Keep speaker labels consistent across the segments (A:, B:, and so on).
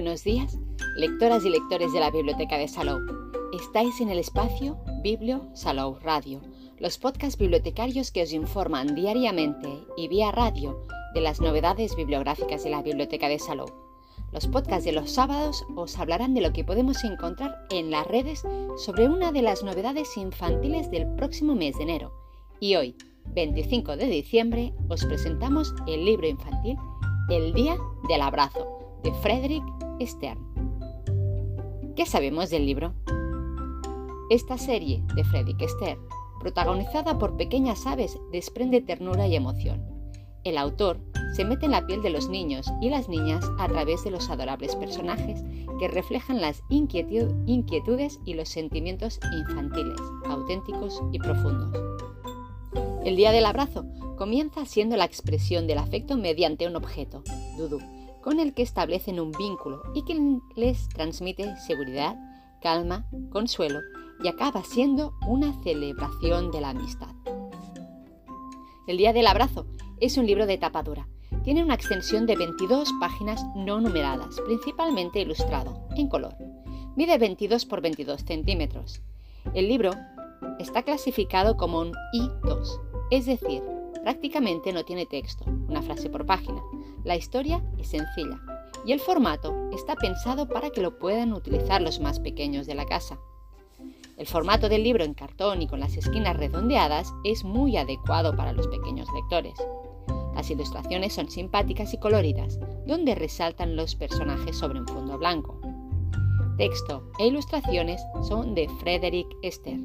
A: Buenos días, lectoras y lectores de la Biblioteca de Salou. Estáis en el espacio Biblio Salou Radio, los podcasts bibliotecarios que os informan diariamente y vía radio de las novedades bibliográficas de la Biblioteca de Salou. Los podcasts de los sábados os hablarán de lo que podemos encontrar en las redes sobre una de las novedades infantiles del próximo mes de enero. Y hoy, 25 de diciembre, os presentamos el libro infantil El Día del Abrazo de Frederick Stern. ¿Qué sabemos del libro? Esta serie de Frederick Stern, protagonizada por pequeñas aves, desprende ternura y emoción. El autor se mete en la piel de los niños y las niñas a través de los adorables personajes que reflejan las inquietudes y los sentimientos infantiles, auténticos y profundos. El día del abrazo comienza siendo la expresión del afecto mediante un objeto, Dudu, con el que establecen un vínculo y que les transmite seguridad, calma, consuelo y acaba siendo una celebración de la amistad. El Día del Abrazo es un libro de tapa dura. Tiene una extensión de 22 páginas no numeradas, principalmente ilustrado, en color. Mide 22 por 22 centímetros. El libro está clasificado como un I2, es decir, prácticamente no tiene texto, una frase por página, la historia es sencilla y el formato está pensado para que lo puedan utilizar los más pequeños de la casa. El formato del libro en cartón y con las esquinas redondeadas es muy adecuado para los pequeños lectores. Las ilustraciones son simpáticas y coloridas, donde resaltan los personajes sobre un fondo blanco. Texto e ilustraciones son de Frederick Esther.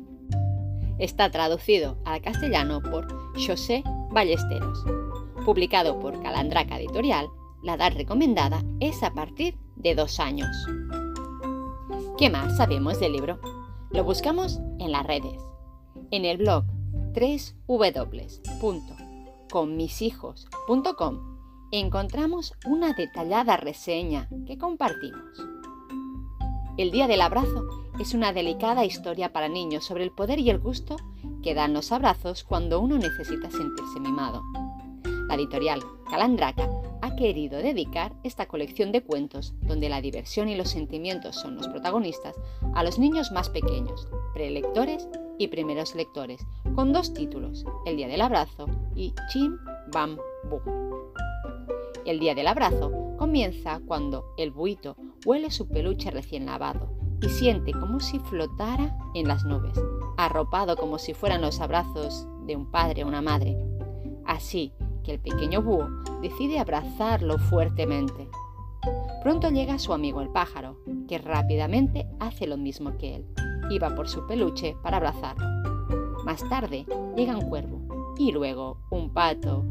A: Está traducido al castellano por José Ballesteros publicado por Calandraca Editorial, la edad recomendada es a partir de dos años. ¿Qué más sabemos del libro? Lo buscamos en las redes. En el blog www.conmishijos.com encontramos una detallada reseña que compartimos. El Día del Abrazo es una delicada historia para niños sobre el poder y el gusto que dan los abrazos cuando uno necesita sentirse mimado. La editorial Calandraca ha querido dedicar esta colección de cuentos, donde la diversión y los sentimientos son los protagonistas, a los niños más pequeños, prelectores y primeros lectores, con dos títulos, El Día del Abrazo y Chim Bam Bum. El Día del Abrazo comienza cuando el buito huele su peluche recién lavado y siente como si flotara en las nubes, arropado como si fueran los abrazos de un padre o una madre. Así, que el pequeño búho decide abrazarlo fuertemente. Pronto llega su amigo el pájaro, que rápidamente hace lo mismo que él, y va por su peluche para abrazarlo. Más tarde llega un cuervo, y luego un pato,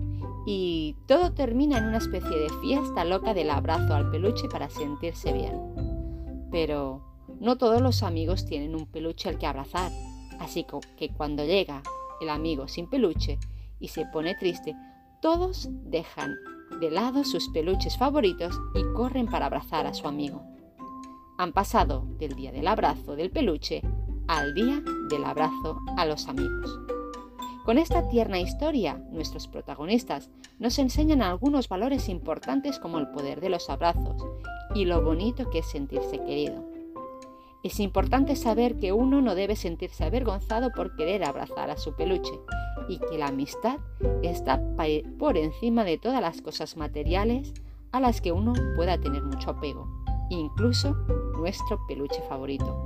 A: y todo termina en una especie de fiesta loca del abrazo al peluche para sentirse bien. Pero no todos los amigos tienen un peluche al que abrazar, así que cuando llega el amigo sin peluche y se pone triste, todos dejan de lado sus peluches favoritos y corren para abrazar a su amigo. Han pasado del día del abrazo del peluche al día del abrazo a los amigos. Con esta tierna historia, nuestros protagonistas nos enseñan algunos valores importantes como el poder de los abrazos y lo bonito que es sentirse querido. Es importante saber que uno no debe sentirse avergonzado por querer abrazar a su peluche y que la amistad está por encima de todas las cosas materiales a las que uno pueda tener mucho apego, incluso nuestro peluche favorito.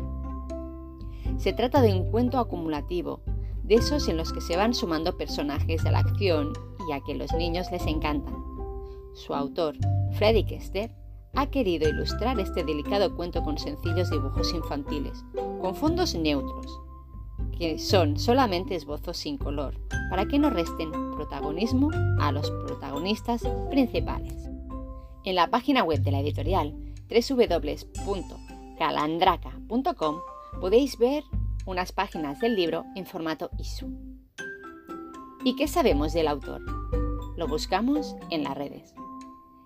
A: Se trata de un cuento acumulativo, de esos en los que se van sumando personajes de la acción y a que los niños les encantan. Su autor, Freddy Kester, ha querido ilustrar este delicado cuento con sencillos dibujos infantiles, con fondos neutros, que son solamente esbozos sin color, para que no resten protagonismo a los protagonistas principales. En la página web de la editorial www.calandraca.com podéis ver unas páginas del libro en formato ISO. ¿Y qué sabemos del autor? Lo buscamos en las redes.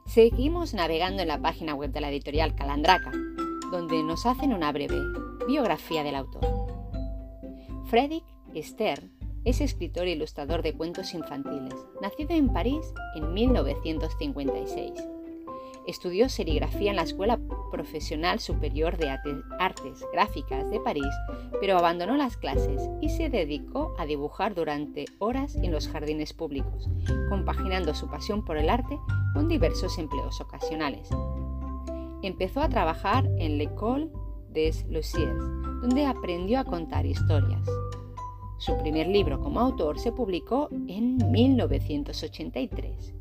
A: Seguimos navegando en la página web de la editorial Calandraca, donde nos hacen una breve biografía del autor. Frederick Stern es escritor e ilustrador de cuentos infantiles, nacido en París en 1956. Estudió serigrafía en la Escuela Profesional Superior de Artes Gráficas de París, pero abandonó las clases y se dedicó a dibujar durante horas en los jardines públicos, compaginando su pasión por el arte con diversos empleos ocasionales. Empezó a trabajar en l'École des Luciers, donde aprendió a contar historias. Su primer libro como autor se publicó en 1983.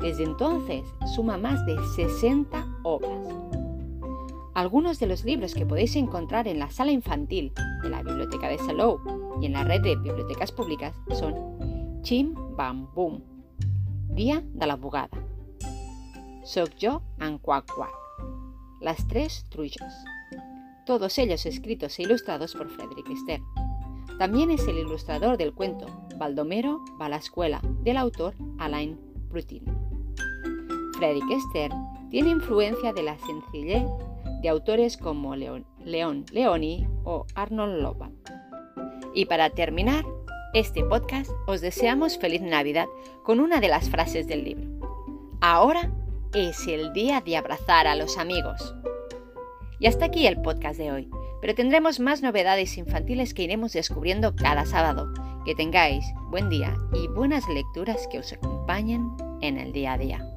A: Desde entonces suma más de 60 obras. Algunos de los libros que podéis encontrar en la sala infantil de la Biblioteca de Salou y en la red de bibliotecas públicas son Chim Bam Boom, Día de la Bugada, Soc jo en Quack Quack, Las Tres Trullos, todos ellos escritos e ilustrados por Frederick Esther. También es el ilustrador del cuento Baldomero va a la escuela, del autor Alain Brutin. Frederick Esther tiene influencia de la sencillez de autores como León, Leoni o Arnold Loban. Y para terminar este podcast, os deseamos feliz Navidad con una de las frases del libro. Ahora es el día de abrazar a los amigos. Y hasta aquí el podcast de hoy, pero tendremos más novedades infantiles que iremos descubriendo cada sábado. Que tengáis buen día y buenas lecturas que os acompañen en el día a día.